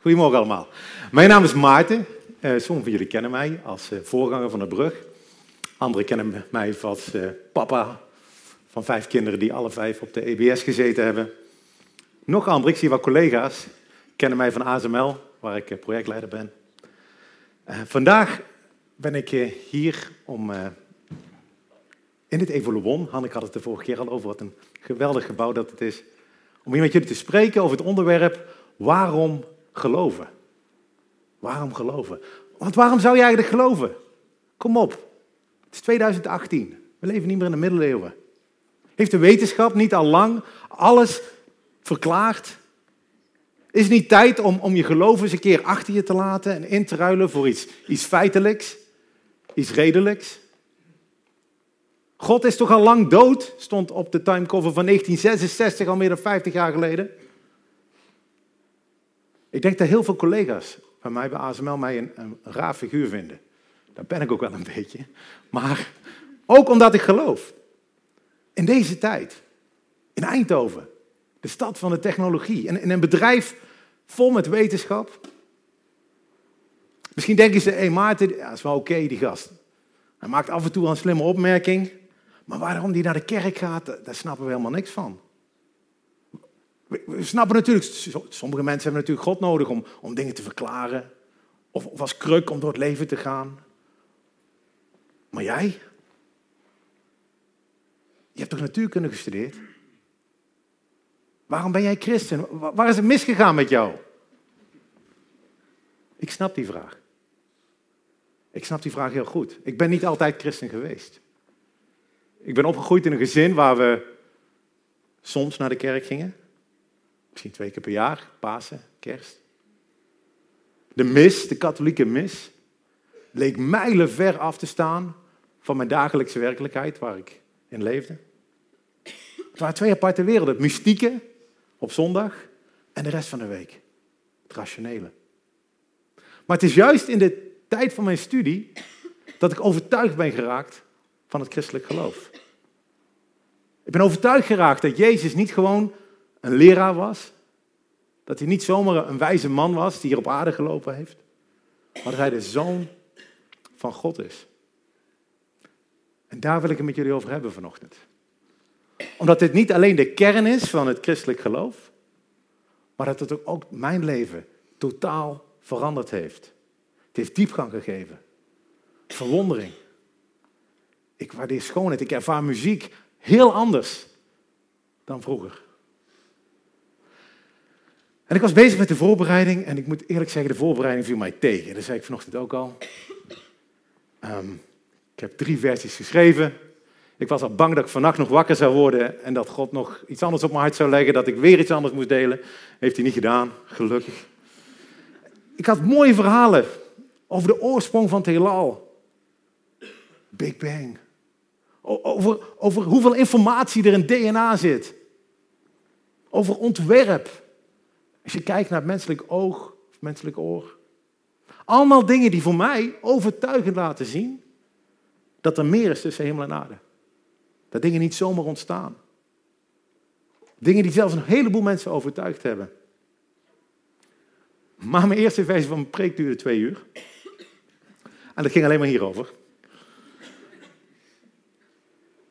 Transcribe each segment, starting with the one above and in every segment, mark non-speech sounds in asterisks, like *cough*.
Goedemorgen allemaal. Mijn naam is Maarten. Uh, sommigen van jullie kennen mij als uh, voorganger van de brug. Anderen kennen mij als uh, papa van vijf kinderen die alle vijf op de EBS gezeten hebben. Nog anderen, ik zie wat collega's, kennen mij van ASML, waar ik projectleider ben. vandaag ben ik hier om in het Evoluon, Hanneke had het de vorige keer al over, wat een geweldig gebouw dat het is, om hier met jullie te spreken over het onderwerp waarom geloven. Waarom geloven? Want waarom zou je eigenlijk geloven? Kom op, het is 2018. We leven niet meer in de middeleeuwen. Heeft de wetenschap niet al lang alles verklaard? Is het niet tijd om, om je geloof eens een keer achter je te laten en in te ruilen voor iets, iets feitelijks, iets redelijks? God is toch al lang dood, stond op de timecover van 1966, al meer dan 50 jaar geleden. Ik denk dat heel veel collega's van mij bij ASML mij een, raar figuur vinden. Dat ben ik ook wel een beetje. Maar ook omdat ik geloof. In deze tijd, in Eindhoven, de stad van de technologie, in een bedrijf vol met wetenschap. Misschien denken ze, hé hey Maarten, dat is wel oké die gast. Hij maakt af en toe een slimme opmerking. Maar waarom die naar de kerk gaat, daar snappen we helemaal niks van. We snappen natuurlijk, sommige mensen hebben natuurlijk God nodig om, om dingen te verklaren. Of, of als kruk om door het leven te gaan. Maar jij? Je hebt toch natuurkunde gestudeerd? Waarom ben jij christen? Waar is het misgegaan met jou? Ik snap die vraag. Ik snap die vraag heel goed. Ik ben niet altijd christen geweest. Ik ben opgegroeid in een gezin waar we soms naar de kerk gingen. Misschien twee keer per jaar, Pasen, Kerst. De mis, de katholieke mis, leek mijlen ver af te staan van mijn dagelijkse werkelijkheid waar ik in leefde. Het waren twee aparte werelden. Het mystieke op zondag en de rest van de week. Het rationele. Maar het is juist in de tijd van mijn studie dat ik overtuigd ben geraakt van het christelijk geloof. Ik ben overtuigd geraakt dat Jezus niet gewoon een leraar was. Dat hij niet zomaar een wijze man was die hier op aarde gelopen heeft. Maar dat hij de zoon van God is. En daar wil ik het met jullie over hebben vanochtend. Omdat dit niet alleen de kern is van het christelijk geloof. Maar dat het ook mijn leven totaal veranderd heeft. Het heeft diepgang gegeven. Verwondering. Ik waardeer schoonheid. Ik ervaar muziek heel anders dan vroeger. En ik was bezig met de voorbereiding en ik moet eerlijk zeggen, de voorbereiding viel mij tegen. Dat zei ik vanochtend ook al. Um, ik heb drie versies geschreven. Ik was al bang dat ik vannacht nog wakker zou worden en dat God nog iets anders op mijn hart zou leggen, dat ik weer iets anders moest delen. Heeft hij niet gedaan, gelukkig. Ik had mooie verhalen over de oorsprong van het heelal. Big Bang. Over, over hoeveel informatie er in DNA zit. Over ontwerp. Als je kijkt naar het menselijk oog of menselijk oor. Allemaal dingen die voor mij overtuigend laten zien dat er meer is tussen hemel en aarde. Dat dingen niet zomaar ontstaan. Dingen die zelfs een heleboel mensen overtuigd hebben. Maar mijn eerste versie van mijn preek duurde twee uur. En dat ging alleen maar hierover.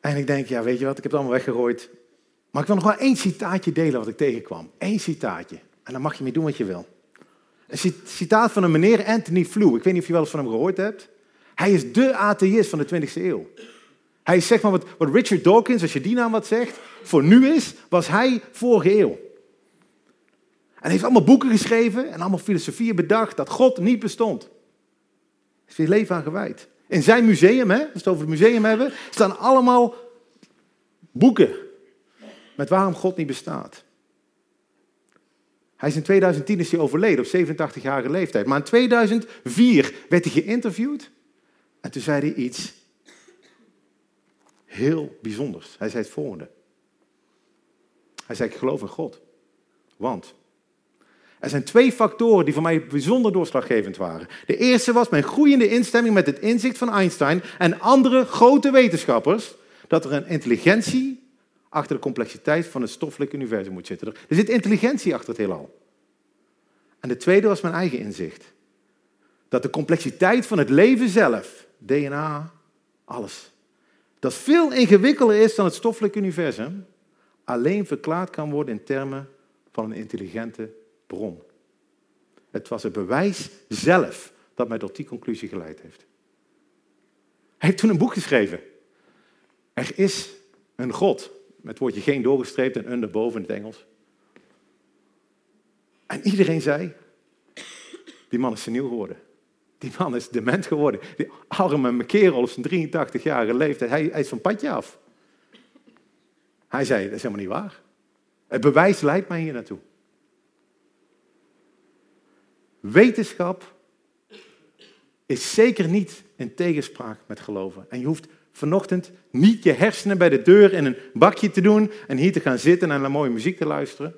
En ik denk, ja, weet je wat, ik heb het allemaal weggegooid. Maar ik wil nog wel één citaatje delen wat ik tegenkwam. Eén citaatje. En dan mag je mee doen wat je wil. Een citaat van een meneer Anthony Flew. Ik weet niet of je wel eens van hem gehoord hebt. Hij is de atheïst van de 20e eeuw. Hij is zeg maar wat, Richard Dawkins, als je die naam wat zegt, voor nu is, was hij vorige eeuw. En hij heeft allemaal boeken geschreven en allemaal filosofieën bedacht dat God niet bestond. Is zijn leven aan gewijd. In zijn museum, hè, als we het over het museum hebben, staan allemaal boeken met waarom God niet bestaat. Hij is in 2010 is hij overleden op 87-jarige leeftijd. Maar in 2004 werd hij geïnterviewd en toen zei hij iets heel bijzonders. Hij zei het volgende. Hij zei, ik geloof in God. Want er zijn twee factoren die voor mij bijzonder doorslaggevend waren. De eerste was mijn groeiende instemming met het inzicht van Einstein en andere grote wetenschappers dat er een intelligentie achter de complexiteit van het stoffelijk universum moet zitten. Er zit intelligentie achter het heelal. En de tweede was mijn eigen inzicht. Dat de complexiteit van het leven zelf, DNA, alles, dat veel ingewikkelder is dan het stoffelijk universum, alleen verklaard kan worden in termen van een intelligente bron. Het was het bewijs zelf dat mij tot die conclusie geleid heeft. Hij heeft toen een boek geschreven. Er is een God. Met woordje geen doorgestreept en een erboven in het Engels. En iedereen zei, die man is seniel geworden. Die man is dement geworden. Die arme kerel op zijn 83-jarige leeftijd, hij, hij is van padje af. Hij zei, dat is helemaal niet waar. Het bewijs leidt mij hier naartoe. Wetenschap is zeker niet in tegenspraak met geloven. En je hoeft vanochtend niet je hersenen bij de deur in een bakje te doen en hier te gaan zitten en naar mooie muziek te luisteren.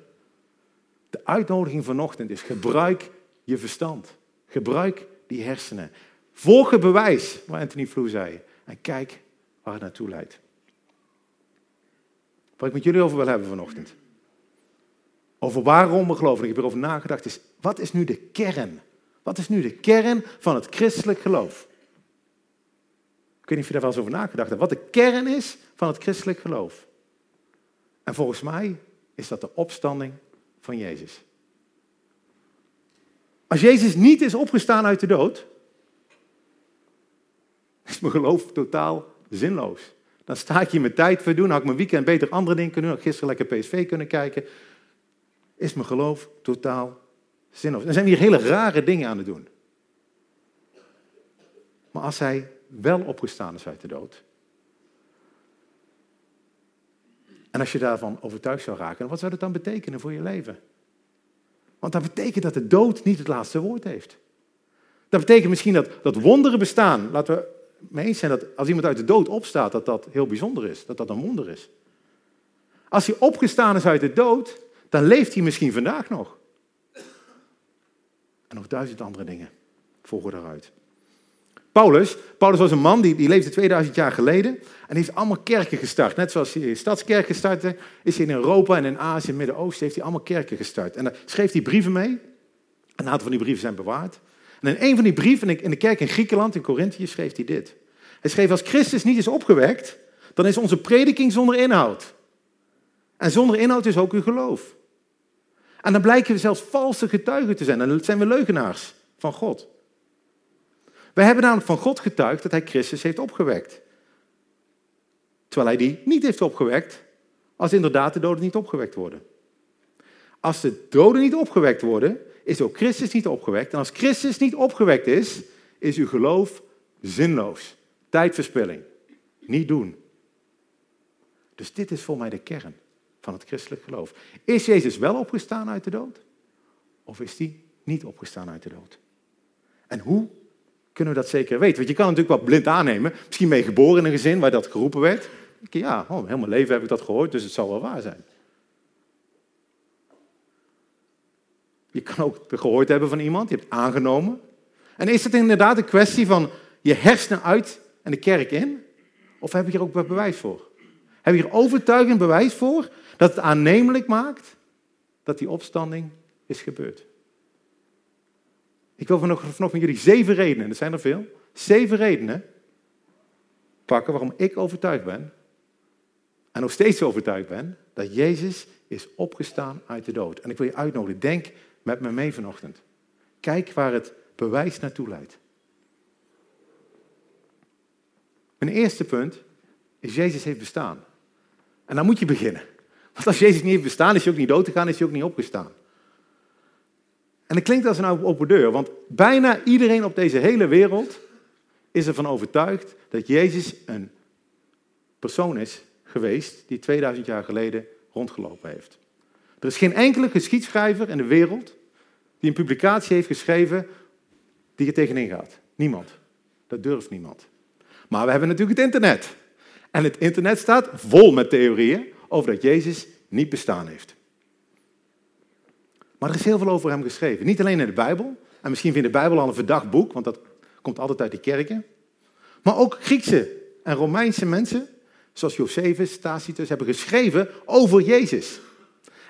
De uitnodiging vanochtend is gebruik je verstand. Gebruik die hersenen. Volg het bewijs, wat Anthony Flew zei. En kijk waar het naartoe leidt. Wat ik met jullie over wil hebben vanochtend. Over waarom we geloven. Ik heb erover nagedacht. Is, wat is nu de kern? Wat is nu de kern van het christelijk geloof? Weet niet of je daar wel eens over nagedacht hebt. Wat de kern is van het christelijk geloof. En volgens mij is dat de opstanding van Jezus. Als Jezus niet is opgestaan uit de dood, is mijn geloof totaal zinloos. Dan sta ik hier mijn tijd voor doen, had ik mijn weekend beter andere dingen kunnen doen, had ik gisteren lekker PSV kunnen kijken. Is mijn geloof totaal zinloos. Dan zijn we hier hele rare dingen aan het doen. Maar als hij wel opgestaan is uit de dood, en als je daarvan overtuigd zou raken, wat zou dat dan betekenen voor je leven? Want dat betekent dat de dood niet het laatste woord heeft. Dat betekent misschien dat, dat wonderen bestaan. Laten we mee eens zijn dat als iemand uit de dood opstaat, dat dat heel bijzonder is. Dat dat een wonder is. Als hij opgestaan is uit de dood, dan leeft hij misschien vandaag nog. En nog duizend andere dingen volgen daaruit. Paulus, Paulus was een man die, die leefde 2000 jaar geleden en heeft allemaal kerken gestart. Net zoals hij stadskerken startte, is hij in Europa en in Azië en Midden-Oosten heeft hij allemaal kerken gestart. En daar schreef hij brieven mee. Een aantal van die brieven zijn bewaard. En in een van die brieven in de kerk in Griekenland, in Corinthië, schreef hij dit. Hij schreef, als Christus niet is opgewekt, dan is onze prediking zonder inhoud. En zonder inhoud is ook uw geloof. En dan blijken we zelfs valse getuigen te zijn. Dan zijn we leugenaars van God. We hebben namelijk van God getuigd dat hij Christus heeft opgewekt. Terwijl hij die niet heeft opgewekt, als inderdaad de doden niet opgewekt worden. Als de doden niet opgewekt worden, is ook Christus niet opgewekt. En als Christus niet opgewekt is, is uw geloof zinloos. Tijdverspilling. Niet doen. Dus dit is voor mij de kern van het christelijk geloof. Is Jezus wel opgestaan uit de dood? Of is hij niet opgestaan uit de dood? En hoe kunnen we dat zeker weten? Want je kan natuurlijk wat blind aannemen. Misschien je geboren in een gezin waar dat geroepen werd. Ja, oh, heel mijn leven heb ik dat gehoord, dus het zal wel waar zijn. Je kan ook gehoord hebben van iemand, je hebt aangenomen. En is het inderdaad een kwestie van je hersenen uit en de kerk in? Of heb je hier ook bewijs voor? Heb je hier overtuigend bewijs voor dat het aannemelijk maakt dat die opstanding is gebeurd? Ik wil vanochtend van jullie zeven redenen, er zijn er veel, zeven redenen pakken waarom ik overtuigd ben en nog steeds overtuigd ben dat Jezus is opgestaan uit de dood. En ik wil je uitnodigen, denk met me mee vanochtend. Kijk waar het bewijs naartoe leidt. Mijn eerste punt is Jezus heeft bestaan. En dan moet je beginnen. Want als Jezus niet heeft bestaan, is hij ook niet dood gegaan, is hij ook niet opgestaan. En dat klinkt als een open deur, want bijna iedereen op deze hele wereld is ervan overtuigd dat Jezus een persoon is geweest die 2000 jaar geleden rondgelopen heeft. Er is geen enkele geschiedschrijver in de wereld die een publicatie heeft geschreven die er tegenin gaat. Niemand. Dat durft niemand. Maar we hebben natuurlijk het internet. En het internet staat vol met theorieën over dat Jezus niet bestaan heeft. Maar er is heel veel over hem geschreven. Niet alleen in de Bijbel. En misschien vindt de Bijbel al een verdacht boek, want dat komt altijd uit die kerken. Maar ook Griekse en Romeinse mensen, zoals Josephus, Tacitus, hebben geschreven over Jezus.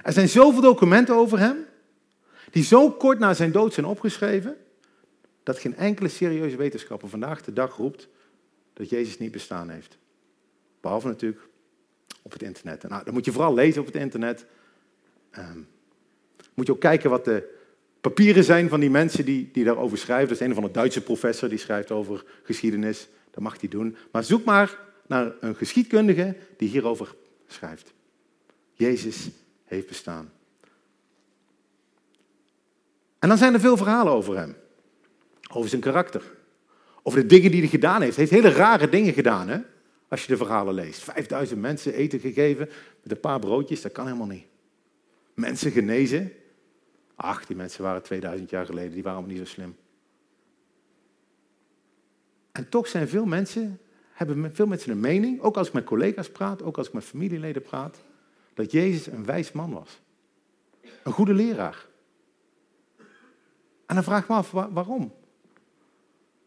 Er zijn zoveel documenten over hem, die zo kort na zijn dood zijn opgeschreven, dat geen enkele serieuze wetenschapper vandaag de dag roept dat Jezus niet bestaan heeft. Behalve natuurlijk op het internet. Nou, dan moet je vooral lezen op het internet. Um, moet je ook kijken wat de papieren zijn van die mensen die, die daarover schrijven. Dat is een van de Duitse professor die schrijft over geschiedenis. Dat mag hij doen. Maar zoek maar naar een geschiedkundige die hierover schrijft. Jezus heeft bestaan. En dan zijn er veel verhalen over hem. Over zijn karakter. Over de dingen die hij gedaan heeft. Hij heeft hele rare dingen gedaan, hè? Als je de verhalen leest. Vijfduizend mensen eten gegeven met een paar broodjes, dat kan helemaal niet. Mensen genezen. Ach, die mensen waren 2000 jaar geleden, die waren allemaal niet zo slim. En toch zijn veel mensen, hebben veel mensen een mening, ook als ik met collega's praat, ook als ik met familieleden praat, dat Jezus een wijs man was. Een goede leraar. En dan vraag ik me af, waarom?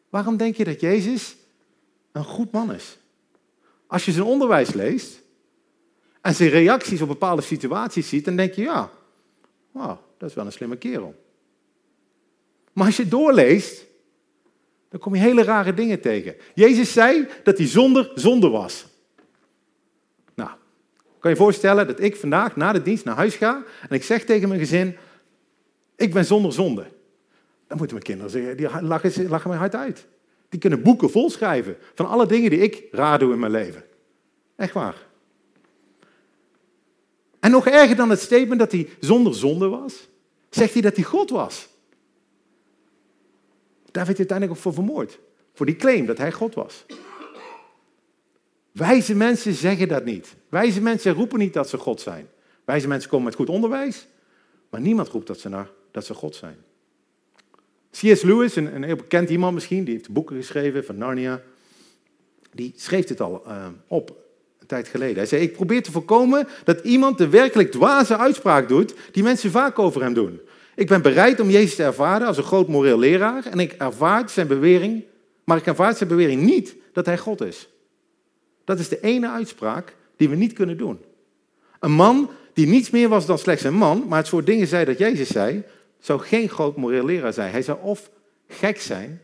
Waarom denk je dat Jezus een goed man is? Als je zijn onderwijs leest en zijn reacties op bepaalde situaties ziet, dan denk je, ja, wow, dat is wel een slimme kerel. Maar als je doorleest, dan kom je hele rare dingen tegen. Jezus zei dat hij zonder zonde was. Nou, kan je voorstellen dat ik vandaag na de dienst naar huis ga en ik zeg tegen mijn gezin, ik ben zonder zonde. Dan moeten mijn kinderen zeggen, die lachen, lachen mij hard uit. Die kunnen boeken volschrijven van alle dingen die ik raar doe in mijn leven. Echt waar. En nog erger dan het statement dat hij zonder zonde was, zegt hij dat hij God was. Daar werd hij uiteindelijk voor vermoord. Voor die claim dat hij God was. Wijze mensen zeggen dat niet. Wijze mensen roepen niet dat ze God zijn. Wijze mensen komen met goed onderwijs, maar niemand roept dat ze, naar, dat ze God zijn. C.S. Lewis, een, een heel bekend iemand misschien, die heeft boeken geschreven van Narnia, die schreef dit al uh, op een tijd geleden. Hij zei, ik probeer te voorkomen dat iemand de werkelijk dwaze uitspraak doet die mensen vaak over hem doen. Ik ben bereid om Jezus te ervaren als een groot moreel leraar en ik ervaar zijn bewering, maar ik ervaar zijn bewering niet dat hij God is. Dat is de ene uitspraak die we niet kunnen doen. Een man die niets meer was dan slechts een man, maar het soort dingen zei dat Jezus zei, zou geen groot moreel leraar zijn. Hij zou of gek zijn,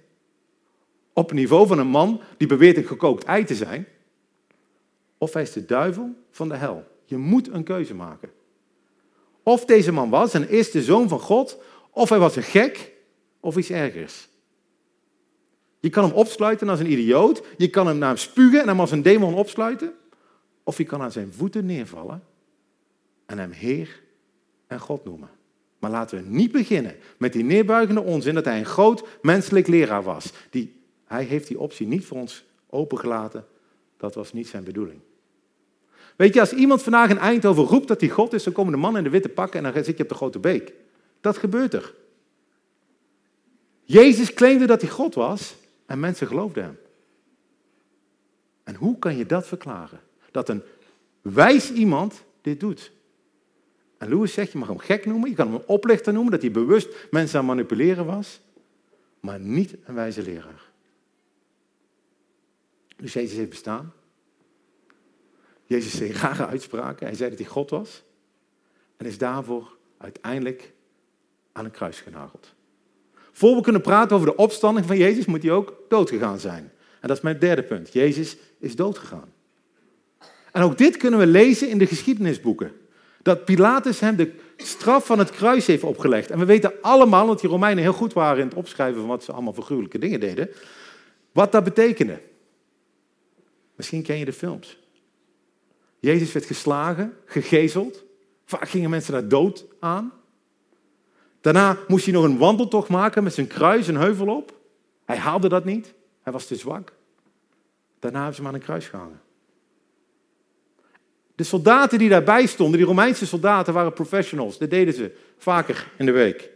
op het niveau van een man die beweert een gekookt ei te zijn, of hij is de duivel van de hel. Je moet een keuze maken. Of deze man was en is de zoon van God, of hij was een gek, of iets ergers. Je kan hem opsluiten als een idioot, je kan hem naar hem spugen en hem als een demon opsluiten, of je kan aan zijn voeten neervallen en hem Heer en God noemen. Maar laten we niet beginnen met die neerbuigende onzin dat hij een groot menselijk leraar was. Die, hij heeft die optie niet voor ons opengelaten. Dat was niet zijn bedoeling. Weet je, als iemand vandaag in Eindhoven roept dat hij God is, dan komen de man in de witte pakken en dan zit je op de grote beek. Dat gebeurt er. Jezus claimde dat hij God was en mensen geloofden hem. En hoe kan je dat verklaren? Dat een wijs iemand dit doet. En Lewis zegt, je mag hem gek noemen, je kan hem een oplichter noemen, dat hij bewust mensen aan manipuleren was, maar niet een wijze leraar. Dus Jezus heeft bestaan. Jezus zei rare uitspraken. Hij zei dat hij God was. En is daarvoor uiteindelijk aan een kruis genageld. Voor we kunnen praten over de opstanding van Jezus, moet hij ook doodgegaan zijn. En dat is mijn derde punt. Jezus is doodgegaan. En ook dit kunnen we lezen in de geschiedenisboeken. Dat Pilatus hem de straf van het kruis heeft opgelegd. En we weten allemaal, dat die Romeinen heel goed waren in het opschrijven van wat ze allemaal voor dingen deden, wat dat betekende. Misschien ken je de films. Jezus werd geslagen, gegezeld. Vaak gingen mensen daar dood aan. Daarna moest hij nog een wandeltocht maken met zijn kruis een heuvel op. Hij haalde dat niet. Hij was te zwak. Daarna hebben ze hem aan een kruis gehangen. De soldaten die daarbij stonden, die Romeinse soldaten, waren professionals. Dat deden ze vaker in de week.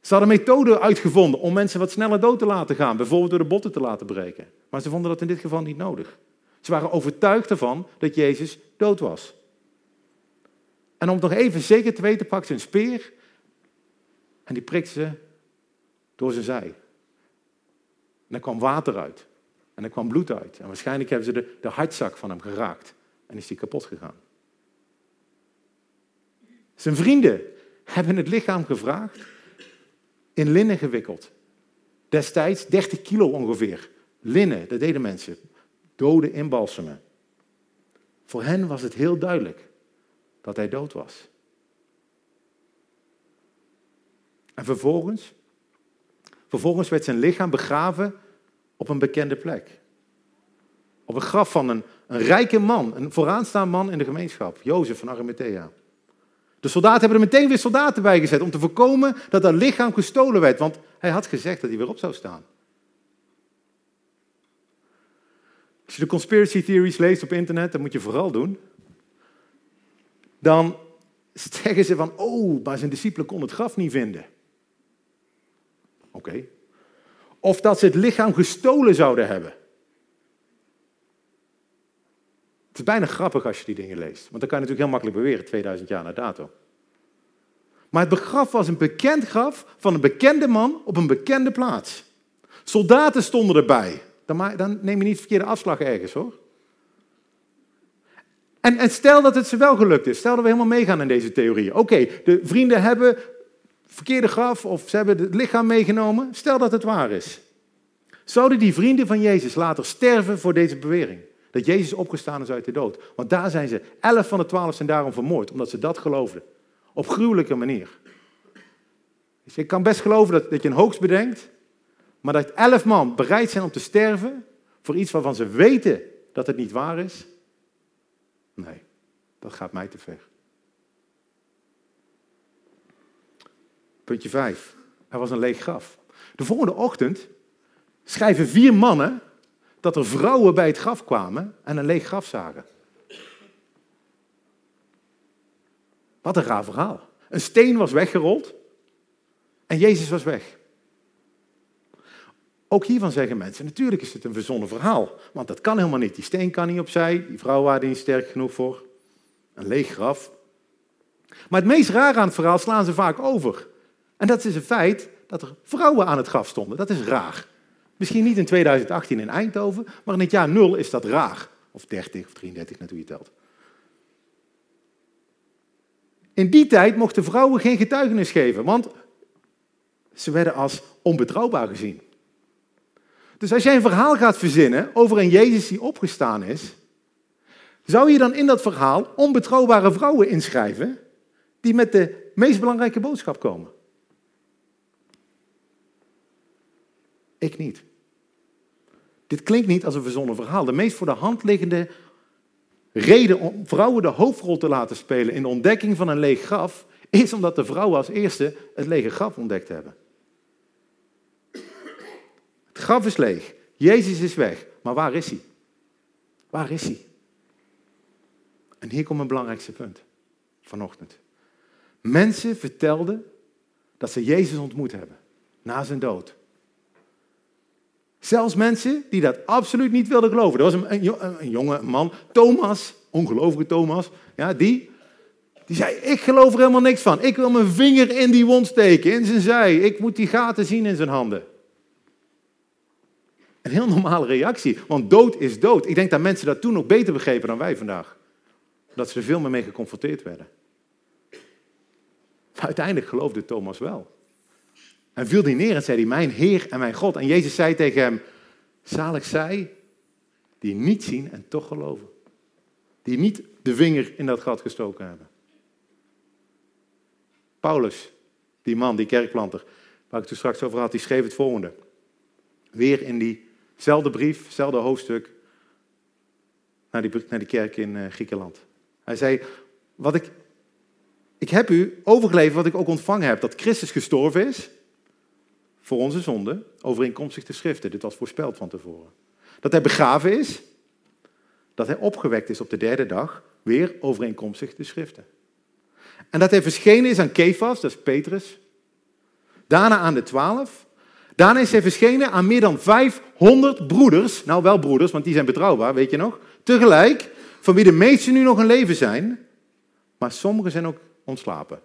Ze hadden methoden uitgevonden om mensen wat sneller dood te laten gaan, bijvoorbeeld door de botten te laten breken. Maar ze vonden dat in dit geval niet nodig. Ze waren overtuigd ervan dat Jezus dood was. En om het nog even zeker te weten, pakte ze een speer en die prikte ze door zijn zij. En er kwam water uit. En er kwam bloed uit. En waarschijnlijk hebben ze de, de hartzak van hem geraakt. En is die kapot gegaan. Zijn vrienden, hebben het lichaam gevraagd, in linnen gewikkeld. Destijds 30 kilo ongeveer. Linnen, dat deden mensen. Doden inbalsemen. Voor hen was het heel duidelijk dat hij dood was. En vervolgens, vervolgens werd zijn lichaam begraven op een bekende plek. Op een graf van een, een rijke man, een vooraanstaand man in de gemeenschap, Jozef van Arimathea. De soldaten hebben er meteen weer soldaten bij gezet om te voorkomen dat dat lichaam gestolen werd, want hij had gezegd dat hij weer op zou staan. Als je de conspiracy theories leest op internet, dat moet je vooral doen, dan zeggen ze van, oh, maar zijn discipelen konden het graf niet vinden. Oké. Of dat ze het lichaam gestolen zouden hebben. Het is bijna grappig als je die dingen leest. Want dan kan je natuurlijk heel makkelijk beweren, 2000 jaar na dato. Maar het graf was een bekend graf van een bekende man op een bekende plaats. Soldaten stonden erbij. Dan, dan neem je niet verkeerde afslag ergens hoor. En, stel dat het ze wel gelukt is. Stel dat we helemaal meegaan in deze theorie. Oké, de vrienden hebben verkeerde graf of ze hebben het lichaam meegenomen. Stel dat het waar is. Zouden die vrienden van Jezus later sterven voor deze bewering? Dat Jezus opgestaan is uit de dood. Want daar zijn ze, elf van de twaalf zijn daarom vermoord, omdat ze dat geloofden. Op gruwelijke manier. Dus ik kan best geloven dat, dat je een hoogst bedenkt, maar dat elf man bereid zijn om te sterven voor iets waarvan ze weten dat het niet waar is. Nee, dat gaat mij te ver. Puntje 5. Er was een leeg graf. De volgende ochtend schrijven vier mannen dat er vrouwen bij het graf kwamen en een leeg graf zagen. Wat een raar verhaal. Een steen was weggerold en Jezus was weg. Ook hiervan zeggen mensen, natuurlijk is het een verzonnen verhaal. Want dat kan helemaal niet. Die steen kan niet opzij, die vrouw waren er niet sterk genoeg voor. Een leeg graf. Maar het meest raar aan het verhaal slaan ze vaak over. En dat is het feit dat er vrouwen aan het graf stonden. Dat is raar. Misschien niet in 2018 in Eindhoven, maar in het jaar 0 is dat raar. Of 30 of 33, net hoe je telt. In die tijd mochten vrouwen geen getuigenis geven, want ze werden als onbetrouwbaar gezien. Dus als jij een verhaal gaat verzinnen over een Jezus die opgestaan is, zou je dan in dat verhaal onbetrouwbare vrouwen inschrijven die met de meest belangrijke boodschap komen? Ik niet. Dit klinkt niet als een verzonnen verhaal. De meest voor de hand liggende reden om vrouwen de hoofdrol te laten spelen in de ontdekking van een leeg graf, is omdat de vrouwen als eerste het lege graf ontdekt hebben. Het graf is leeg. Jezus is weg. Maar waar is hij? Waar is hij? En hier komt mijn belangrijkste punt vanochtend. Mensen vertelden dat ze Jezus ontmoet hebben na zijn dood. Zelfs mensen die dat absoluut niet wilden geloven. Er was een, jonge man, Thomas, ongelovige Thomas, ja, die, die zei, ik geloof er helemaal niks van. Ik wil mijn vinger in die wond steken, in zijn zij. Ik moet die gaten zien in zijn handen. Een heel normale reactie, want dood is dood. Ik denk dat mensen dat toen nog beter begrepen dan wij vandaag. Dat ze er veel meer mee geconfronteerd werden. Uiteindelijk geloofde Thomas wel. En viel hij neer en zei hij, mijn Heer en mijn God. En Jezus zei tegen hem, zalig zij die niet zien en toch geloven. Die niet de vinger in dat gat gestoken hebben. Paulus, die man, die kerkplanter, waar ik het straks over had, die schreef het volgende. Weer in diezelfde brief, hetzelfde hoofdstuk, naar die, naar die kerk in uh, Griekenland. Hij zei, wat ik, ik heb u overgeleverd wat ik ook ontvangen heb, dat Christus gestorven is voor onze zonde, overeenkomstig de schriften. Dit was voorspeld van tevoren. Dat hij begraven is, dat hij opgewekt is op de derde dag, weer overeenkomstig de schriften. En dat hij verschenen is aan Kefas, dat is Petrus. Daarna aan de twaalf. Daarna is hij verschenen aan meer dan 500 broeders. Nou, wel broeders, want die zijn betrouwbaar, weet je nog. Tegelijk, van wie de meesten nu nog in leven zijn. Maar sommigen zijn ook ontslapen.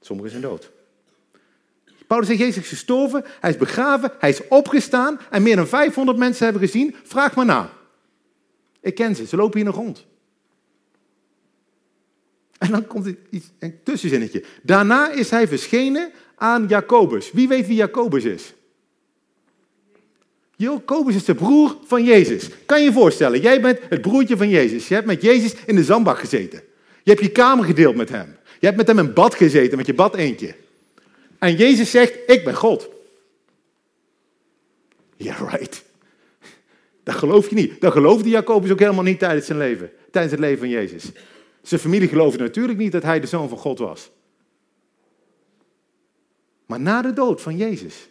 Sommigen zijn dood. Paulus zegt, Jezus is gestorven, hij is begraven, hij is opgestaan en meer dan 500 mensen hebben gezien. Vraag maar na. Ik ken ze, ze lopen hier nog rond. En dan komt iets, een tussenzinnetje. Daarna is hij verschenen aan Jacobus. Wie weet wie Jacobus is? Jacobus is de broer van Jezus. Kan je je voorstellen, jij bent het broertje van Jezus. Je hebt met Jezus in de zandbak gezeten. Je hebt je kamer gedeeld met hem. Je hebt met hem in bad gezeten, met je bad eentje. En Jezus zegt, ik ben God. Ja, yeah, right. Dat geloof je niet. Dat geloofde Jacobus ook helemaal niet tijdens zijn leven. Tijdens het leven van Jezus. Zijn familie geloofde natuurlijk niet dat hij de zoon van God was. Maar na de dood van Jezus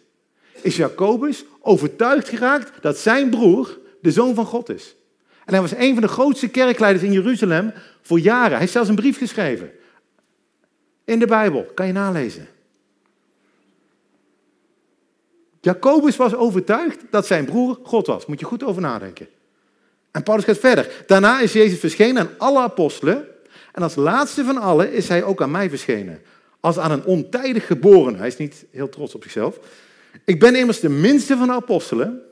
is Jacobus overtuigd geraakt dat zijn broer de zoon van God is. En hij was een van de grootste kerkleiders in Jeruzalem voor jaren. Hij heeft zelfs een brief geschreven. In de Bijbel, kan je nalezen. Jacobus was overtuigd dat zijn broer God was. Moet je goed over nadenken. En Paulus gaat verder. Daarna is Jezus verschenen aan alle apostelen. En als laatste van allen is hij ook aan mij verschenen. Als aan een ontijdig geboren. Hij is niet heel trots op zichzelf. Ik ben immers de minste van apostelen.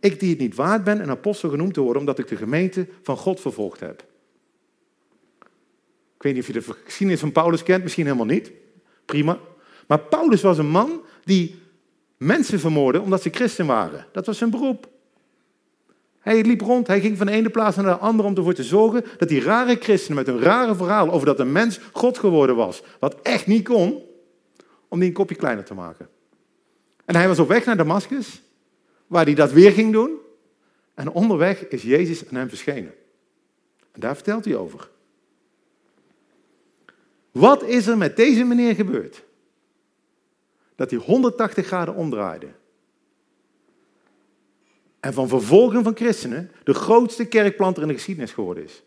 Ik die het niet waard ben een apostel genoemd te worden, omdat ik de gemeente van God vervolgd heb. Ik weet niet of je de geschiedenis van Paulus kent, misschien helemaal niet. Prima. Maar Paulus was een man die mensen vermoordde omdat ze christen waren. Dat was zijn beroep. Hij liep rond, hij ging van de ene plaats naar de andere om ervoor te zorgen dat die rare christenen met een rare verhaal over dat een mens God geworden was, wat echt niet kon, om die een kopje kleiner te maken. En hij was op weg naar Damascus, waar hij dat weer ging doen. En onderweg is Jezus aan hem verschenen. En daar vertelt hij over. Wat is er met deze meneer gebeurd? Dat hij 180 graden omdraaide. En van vervolging van christenen de grootste kerkplanter in de geschiedenis geworden is.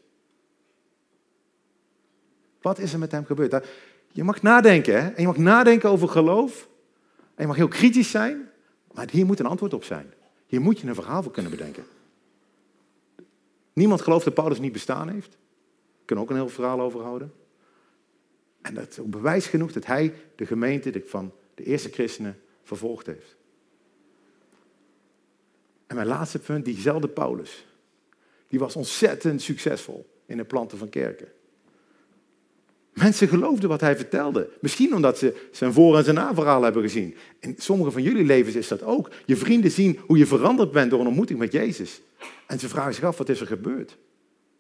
Wat is er met hem gebeurd? Je mag nadenken, hè? En je mag nadenken over geloof. En je mag heel kritisch zijn, maar hier moet een antwoord op zijn. Hier moet je een verhaal voor kunnen bedenken. Niemand gelooft dat Paulus niet bestaan heeft. We kunnen ook een heel verhaal overhouden. En dat is ook bewijs genoeg dat hij de gemeente van de eerste christenen vervolgd heeft. En mijn laatste punt, diezelfde Paulus. Die was ontzettend succesvol in het planten van kerken. Mensen geloofden wat hij vertelde. Misschien omdat ze zijn voor- en zijn na-verhaal hebben gezien. In sommige van jullie levens is dat ook. Je vrienden zien hoe je veranderd bent door een ontmoeting met Jezus. En ze vragen zich af, wat is er gebeurd?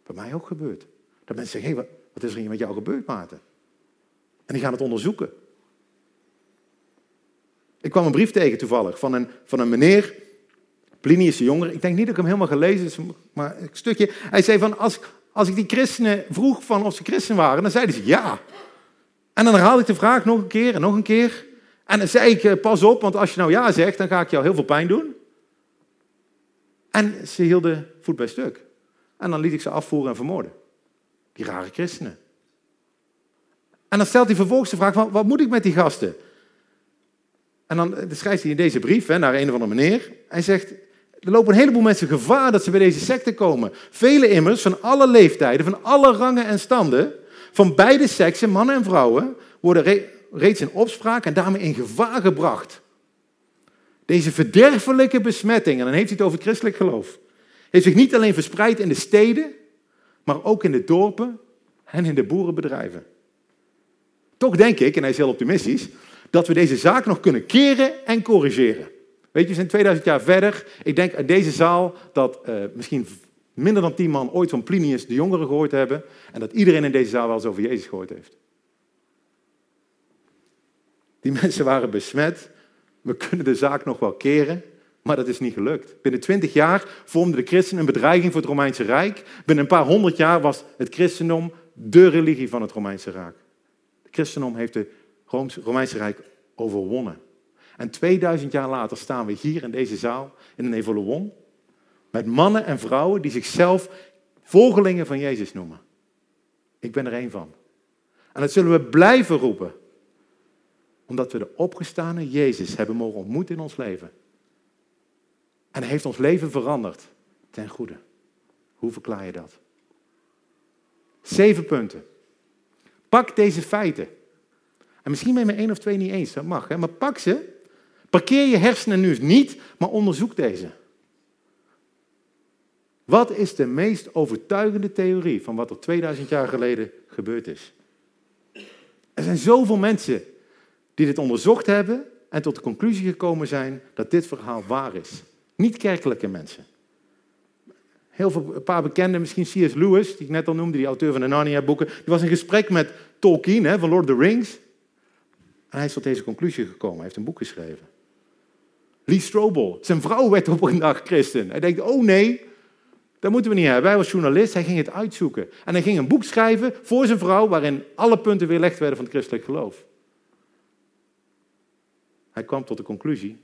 Bij mij ook gebeurd. Dat mensen zeggen, hey, wat is er hier met jou gebeurd, Maarten? En die gaan het onderzoeken. Ik kwam een brief tegen toevallig van een, van een meneer, Plinius de Jonger. Ik denk niet dat ik hem helemaal gelezen heb, maar een stukje. Hij zei van, als, als ik die christenen vroeg van of ze christen waren, dan zeiden ze ja. En dan herhaalde ik de vraag nog een keer en nog een keer. En dan zei ik, eh, pas op, want als je nou ja zegt, dan ga ik jou heel veel pijn doen. En ze hielden voet bij stuk. En dan liet ik ze afvoeren en vermoorden. Die rare christenen. En dan stelt hij vervolgens de vraag, wat moet ik met die gasten? En dan, dan schrijft hij in deze brief hè, naar een of andere meneer. Hij zegt, er lopen een heleboel mensen gevaar dat ze bij deze secte komen. Vele immers, van alle leeftijden, van alle rangen en standen, van beide seksen, mannen en vrouwen, worden reeds in opspraak en daarmee in gevaar gebracht. Deze verderfelijke besmetting, en dan heeft hij het over christelijk geloof, heeft zich niet alleen verspreid in de steden, maar ook in de dorpen en in de boerenbedrijven. Toch denk ik, en hij is heel optimistisch, dat we deze zaak nog kunnen keren en corrigeren. Weet je, we zijn 2000 jaar verder. Ik denk uit deze zaal dat uh, misschien minder dan tien man ooit van Plinius de Jongere gehoord hebben. En dat iedereen in deze zaal wel eens over Jezus gehoord heeft. Die *laughs* mensen waren besmet. We kunnen de zaak nog wel keren, maar dat is niet gelukt. Binnen twintig jaar vormden de christenen een bedreiging voor het Romeinse Rijk. Binnen een paar honderd jaar was het christendom de religie van het Romeinse Rijk. Het christendom heeft het Romeinse Rijk overwonnen. En 2000 jaar later staan we hier in deze zaal, in een Evoluon, met mannen en vrouwen die zichzelf volgelingen van Jezus noemen. Ik ben er één van. En dat zullen we blijven roepen, omdat we de opgestane Jezus hebben mogen ontmoeten in ons leven. En hij heeft ons leven veranderd ten goede. Hoe verklaar je dat? Zeven punten. Pak deze feiten. En misschien ben je met één of twee niet eens, dat mag. Hè? Maar pak ze Parkeer je hersenen nu niet, maar onderzoek deze. Wat is de meest overtuigende theorie van wat er 2000 jaar geleden gebeurd is? Er zijn zoveel mensen die dit onderzocht hebben en tot de conclusie gekomen zijn dat dit verhaal waar is. Niet kerkelijke mensen. Heel veel, een paar bekenden, misschien C.S. Lewis, die ik net al noemde, die auteur van de Narnia-boeken. Die was in gesprek met Tolkien hè, van Lord of the Rings. En hij is tot deze conclusie gekomen. Hij heeft een boek geschreven. Lee Strobel, zijn vrouw werd op een dag christen. Hij denkt, oh nee, dat moeten we niet hebben. Hij was journalist, hij ging het uitzoeken. En hij ging een boek schrijven voor zijn vrouw waarin alle punten weerlegd werden van het christelijk geloof. Hij kwam tot de conclusie,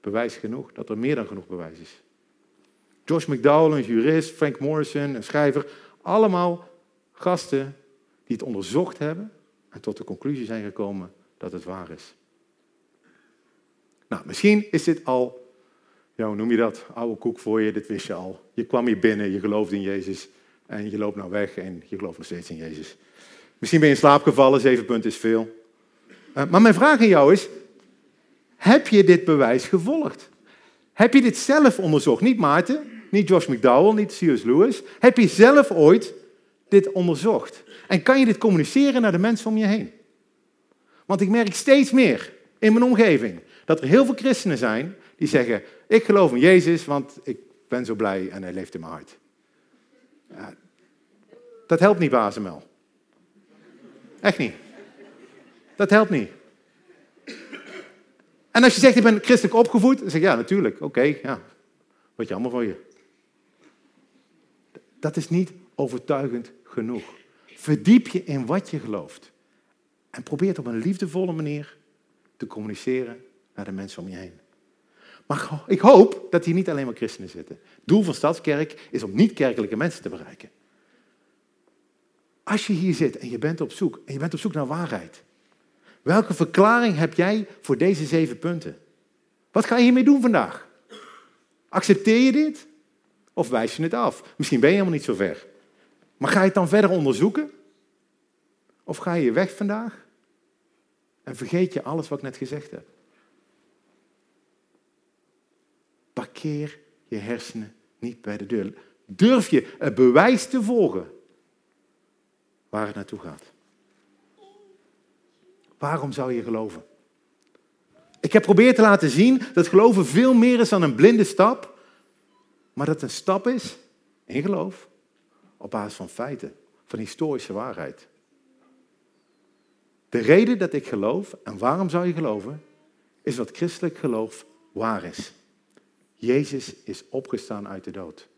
bewijs genoeg, dat er meer dan genoeg bewijs is. Josh McDowell, een jurist, Frank Morrison, een schrijver, allemaal gasten die het onderzocht hebben en tot de conclusie zijn gekomen dat het waar is. Nou, misschien is dit al, ja, hoe noem je dat, oude koek voor je, dit wist je al. Je kwam hier binnen, je geloofde in Jezus en je loopt nou weg en je gelooft nog steeds in Jezus. Misschien ben je in slaap gevallen, zeven punten is veel. Uh, maar mijn vraag aan jou is, heb je dit bewijs gevolgd? Heb je dit zelf onderzocht? Niet Maarten, niet Josh McDowell, niet C.S. Lewis. Heb je zelf ooit dit onderzocht? En kan je dit communiceren naar de mensen om je heen? Want ik merk steeds meer in mijn omgeving dat er heel veel christenen zijn die zeggen: Ik geloof in Jezus, want ik ben zo blij en hij leeft in mijn hart. Ja, dat helpt niet, Bazemel. Echt niet. Dat helpt niet. En als je zegt, ik ben christelijk opgevoed, dan zeg ik, ja, natuurlijk, oké, ja. Wat jammer voor je. Dat is niet overtuigend genoeg. Verdiep je in wat je gelooft. En probeer het op een liefdevolle manier te communiceren naar de mensen om je heen. Maar ik hoop dat hier niet alleen maar christenen zitten. Het doel van Stadskerk is om niet-kerkelijke mensen te bereiken. Als je hier zit en je bent op zoek, en je bent op zoek naar waarheid. Welke verklaring heb jij voor deze zeven punten? Wat ga je hiermee doen vandaag? Accepteer je dit? Of wijs je het af? Misschien ben je helemaal niet zo ver. Maar ga je het dan verder onderzoeken? Of ga je weg vandaag? En vergeet je alles wat ik net gezegd heb? Parkeer je hersenen niet bij de deur. Durf je het bewijs te volgen waar het naartoe gaat? Waarom zou je geloven? Ik heb geprobeerd te laten zien dat geloven veel meer is dan een blinde stap, maar dat het een stap is in geloof op basis van feiten, van historische waarheid. De reden dat ik geloof, en waarom zou je geloven, is wat christelijk geloof waar is. Jezus is opgestaan uit de dood.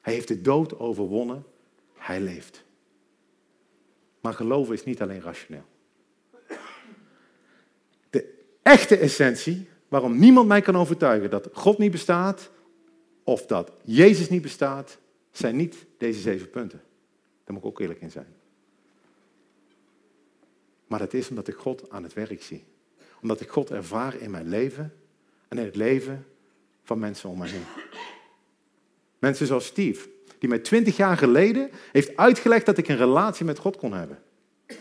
Hij heeft de dood overwonnen. Hij leeft. Maar geloven is niet alleen rationeel. De echte essentie waarom niemand mij kan overtuigen dat God niet bestaat of dat Jezus niet bestaat, zijn niet deze zeven punten. Daar moet ik ook eerlijk in zijn. Maar dat is omdat ik God aan het werk zie. Omdat ik God ervaar in mijn leven en in het leven van mensen om me heen. Mensen zoals Steve, die mij twintig jaar geleden heeft uitgelegd dat ik een relatie met God kon hebben.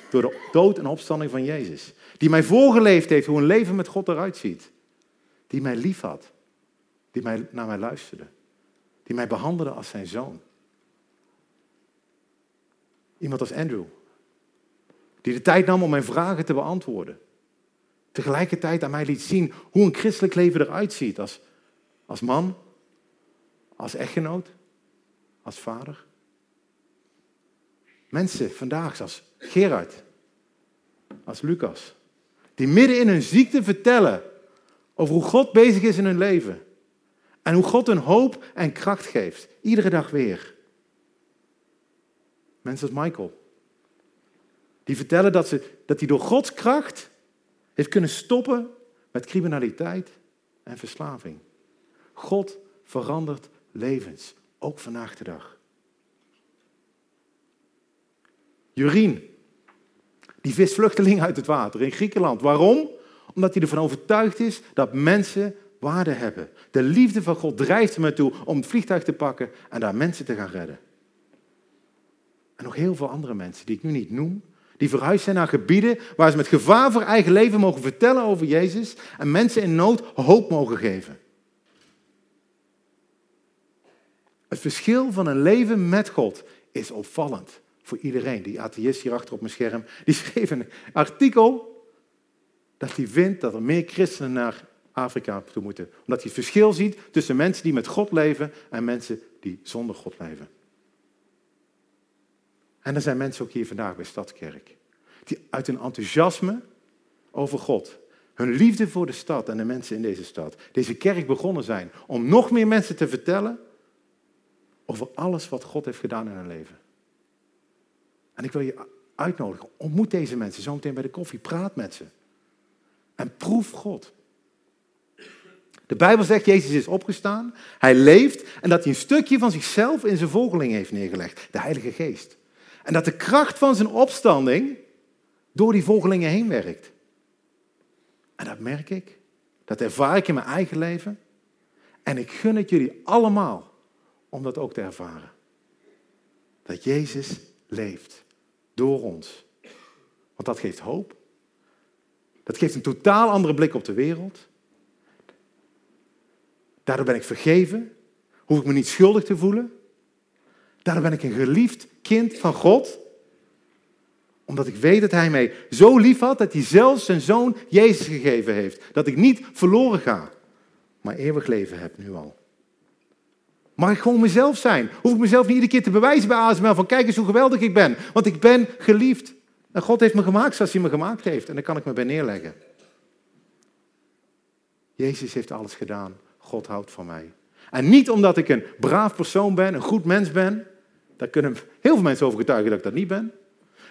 Door de dood en opstanding van Jezus. Die mij voorgeleefd heeft hoe een leven met God eruit ziet. Die mij lief had. Die mij, naar mij luisterde. Die mij behandelde als zijn zoon. Iemand als Andrew. Die de tijd nam om mijn vragen te beantwoorden. Tegelijkertijd aan mij liet zien hoe een christelijk leven eruit ziet. Als, als man, als echtgenoot, als vader. Mensen vandaag als Gerard, als Lucas, die midden in hun ziekte vertellen over hoe God bezig is in hun leven. En hoe God hun hoop en kracht geeft, iedere dag weer. Mensen als Michael, die vertellen dat, ze, dat hij door Gods kracht heeft kunnen stoppen met criminaliteit en verslaving. God verandert levens, ook vandaag de dag. Jurien, die vist vluchtelingen uit het water in Griekenland. Waarom? Omdat hij ervan overtuigd is dat mensen waarde hebben. De liefde van God drijft hem ertoe om het vliegtuig te pakken en daar mensen te gaan redden. En nog heel veel andere mensen die ik nu niet noem, die verhuisd zijn naar gebieden waar ze met gevaar voor eigen leven mogen vertellen over Jezus en mensen in nood hoop mogen geven. Het verschil van een leven met God is opvallend. voor iedereen. Die atheïst hier achter op mijn scherm, die schreef een artikel dat hij vindt dat er meer christenen naar Afrika toe moeten. Omdat hij het verschil ziet tussen mensen die met God leven en mensen die zonder God leven. En er zijn mensen ook hier vandaag bij Stadskerk. Die uit een enthousiasme over God, hun liefde voor de stad en de mensen in deze stad, deze kerk begonnen zijn om nog meer mensen te vertellen over alles wat God heeft gedaan in hun leven. En ik wil je uitnodigen, ontmoet deze mensen zo meteen bij de koffie, praat met ze. En proef God. De Bijbel zegt, Jezus is opgestaan, hij leeft en dat hij een stukje van zichzelf in zijn volgeling heeft neergelegd, de Heilige Geest. En dat de kracht van zijn opstanding door die volgelingen heen werkt. En dat merk ik, dat ervaar ik in mijn eigen leven. En ik gun het jullie allemaal om dat ook te ervaren. Dat Jezus leeft door ons. Want dat geeft hoop. Dat geeft een totaal andere blik op de wereld. Daardoor ben ik vergeven. Hoef ik me niet schuldig te voelen. Daardoor ben ik een geliefd kind van God. Omdat ik weet dat Hij mij zo lief had dat Hij zelfs zijn zoon Jezus gegeven heeft. Dat ik niet verloren ga, maar eeuwig leven heb nu al. Mag ik gewoon mezelf zijn? Hoef ik mezelf niet iedere keer te bewijzen bij ASML van kijk eens hoe geweldig ik ben. Want ik ben geliefd. En God heeft me gemaakt zoals hij me gemaakt heeft. En daar kan ik me bij neerleggen. Jezus heeft alles gedaan. God houdt van mij. En niet omdat ik een braaf persoon ben, een goed mens ben. Daar kunnen heel veel mensen over getuigen dat ik dat niet ben.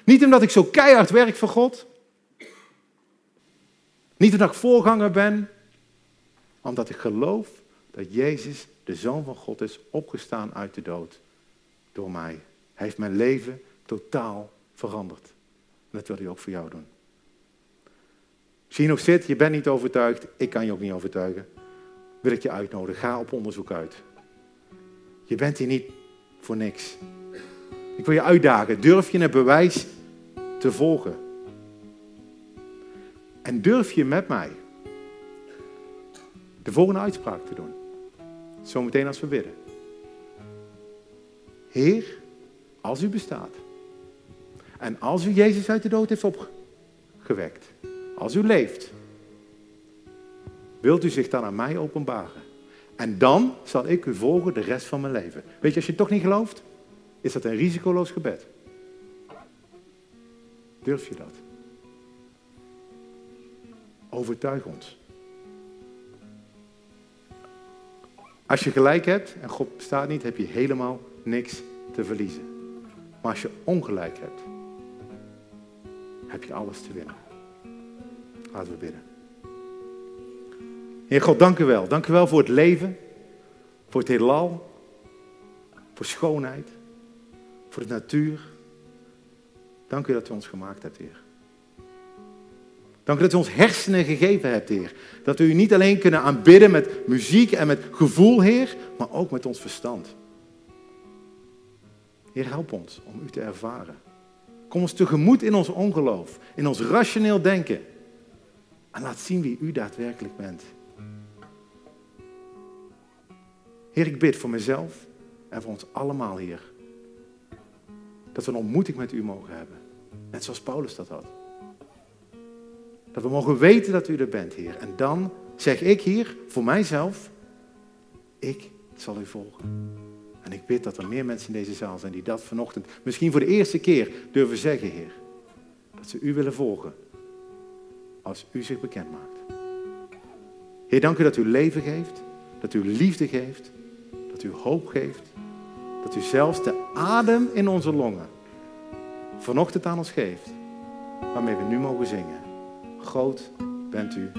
Niet omdat ik zo keihard werk voor God. Niet omdat ik voorganger ben. Omdat ik geloof dat Jezus de Zoon van God is, opgestaan uit de dood door mij. Hij heeft mijn leven totaal veranderd. Dat wil hij ook voor jou doen. Als je nog zit, je bent niet overtuigd, ik kan je ook niet overtuigen, wil ik je uitnodigen. Ga op onderzoek uit. Je bent hier niet voor niks. Ik wil je uitdagen, durf je het bewijs te volgen? En durf je met mij de volgende uitspraak te doen? Zometeen als we bidden. Heer, als u bestaat. En als u Jezus uit de dood heeft opgewekt. Als u leeft. Wilt u zich dan aan mij openbaren? En dan zal ik u volgen de rest van mijn leven. Weet je, als je toch niet gelooft, is dat een risicoloos gebed. Durf je dat? Overtuig ons. Als je gelijk hebt en God bestaat niet, heb je helemaal niks te verliezen. Maar als je ongelijk hebt, heb je alles te winnen. Laten we bidden. Heer God, dank u wel. Dank u wel voor het leven, voor het heelal, voor schoonheid, voor de natuur. Dank u dat u ons gemaakt hebt, Heer. Dank u dat u ons hersenen gegeven hebt, Heer. Dat we u niet alleen kunnen aanbidden met muziek en met gevoel, Heer, maar ook met ons verstand. Heer, help ons om u te ervaren. Kom ons tegemoet in ons ongeloof, in ons rationeel denken. En laat zien wie u daadwerkelijk bent. Heer, ik bid voor mezelf en voor ons allemaal, Heer. Dat we een ontmoeting met u mogen hebben. Net zoals Paulus dat had. Dat we mogen weten dat u er bent, Heer. En dan zeg ik hier voor mijzelf, ik zal u volgen. En ik bid dat er meer mensen in deze zaal zijn die dat vanochtend misschien voor de eerste keer durven zeggen, Heer. Dat ze u willen volgen als u zich bekend maakt. Heer, dank u dat u leven geeft, dat u liefde geeft, dat u hoop geeft, dat u zelfs de adem in onze longen vanochtend aan ons geeft, waarmee we nu mogen zingen. Groot bent u,